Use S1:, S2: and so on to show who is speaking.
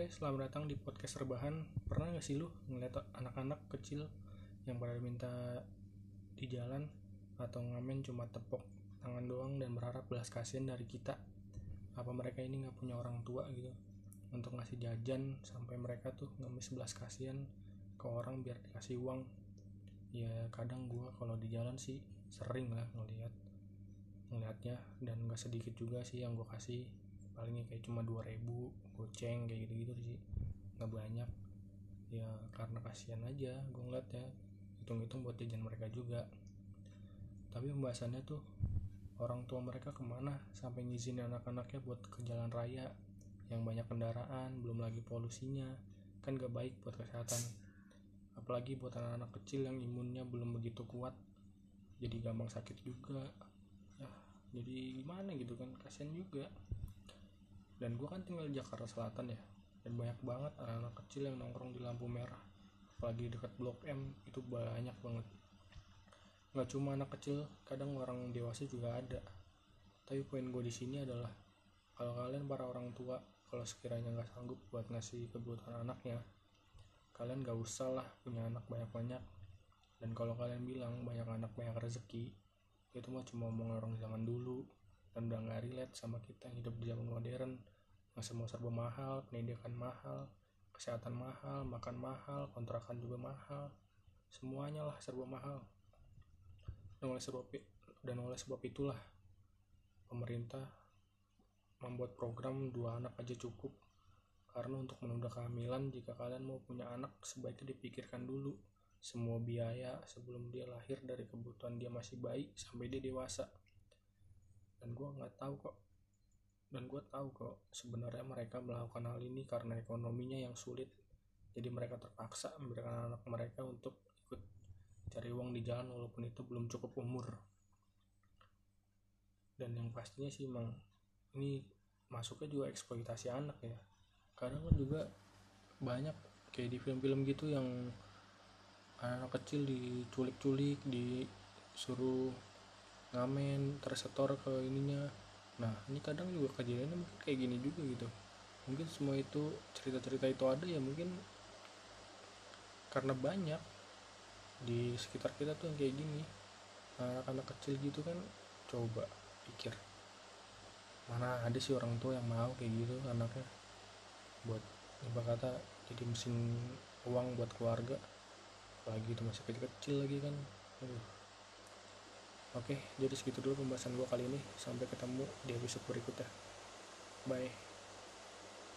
S1: Oke, selamat datang di podcast rebahan. Pernah gak sih lu ngeliat anak-anak kecil yang pada minta di jalan atau ngamen cuma tepok tangan doang dan berharap belas kasihan dari kita? Apa mereka ini nggak punya orang tua gitu untuk ngasih jajan sampai mereka tuh ngemis belas kasihan ke orang biar dikasih uang? Ya kadang gua kalau di jalan sih sering lah ngeliat ngeliatnya dan gak sedikit juga sih yang gue kasih palingnya kayak cuma 2000 goceng kayak gitu gitu sih. Nggak banyak. Ya karena kasihan aja gue ngeliat ya. Hitung-hitung buat jajan mereka juga. Tapi pembahasannya tuh orang tua mereka ke mana sampai ngizinin anak-anaknya buat ke jalan raya? Yang banyak kendaraan belum lagi polusinya. Kan gak baik buat kesehatan. Apalagi buat anak-anak kecil yang imunnya belum begitu kuat. Jadi gampang sakit juga. Ya jadi gimana gitu kan? Kasihan juga dan gue kan tinggal di Jakarta Selatan ya. Dan banyak banget anak-anak kecil yang nongkrong di lampu merah. Apalagi dekat blok M itu banyak banget. Nggak cuma anak kecil kadang orang dewasa juga ada. Tapi poin gue di sini adalah kalau kalian para orang tua kalau sekiranya nggak sanggup buat ngasih kebutuhan anaknya kalian gak usah lah punya anak banyak-banyak. Dan kalau kalian bilang banyak anak banyak rezeki itu mah cuma omong orang zaman dulu dan udah nggak relate sama kita yang hidup di zaman modern. Yang semua serba mahal pendidikan mahal kesehatan mahal makan mahal kontrakan juga mahal. Semuanya lah serba mahal. Dan oleh sebab dan oleh sebab itulah pemerintah membuat program dua anak aja cukup. Karena untuk menunda kehamilan jika kalian mau punya anak sebaiknya dipikirkan dulu semua biaya sebelum dia lahir dari kebutuhan dia masih bayi sampai dia dewasa dan gue nggak tahu kok. Dan gue tahu kok sebenarnya mereka melakukan hal ini karena ekonominya yang sulit. Jadi mereka terpaksa memberikan anak mereka untuk ikut cari uang di jalan walaupun itu belum cukup umur. Dan yang pastinya sih emang ini masuknya juga eksploitasi anak ya. Kadang kan juga banyak kayak di film-film gitu yang anak-anak kecil diculik-culik disuruh ngamen tersetor ke ininya. Nah ini kadang juga kejadiannya mungkin kayak gini juga gitu. Mungkin semua itu cerita-cerita itu ada ya mungkin karena banyak di sekitar kita tuh yang kayak gini. Anak-anak kecil gitu kan coba pikir mana ada sih orang tua yang mau kayak gitu anaknya? Buat apa kata jadi mesin uang buat keluarga. Apalagi itu masih kecil-kecil lagi kan. Aduh. Oke, jadi segitu dulu pembahasan gue kali ini. Sampai ketemu di episode berikutnya. Bye.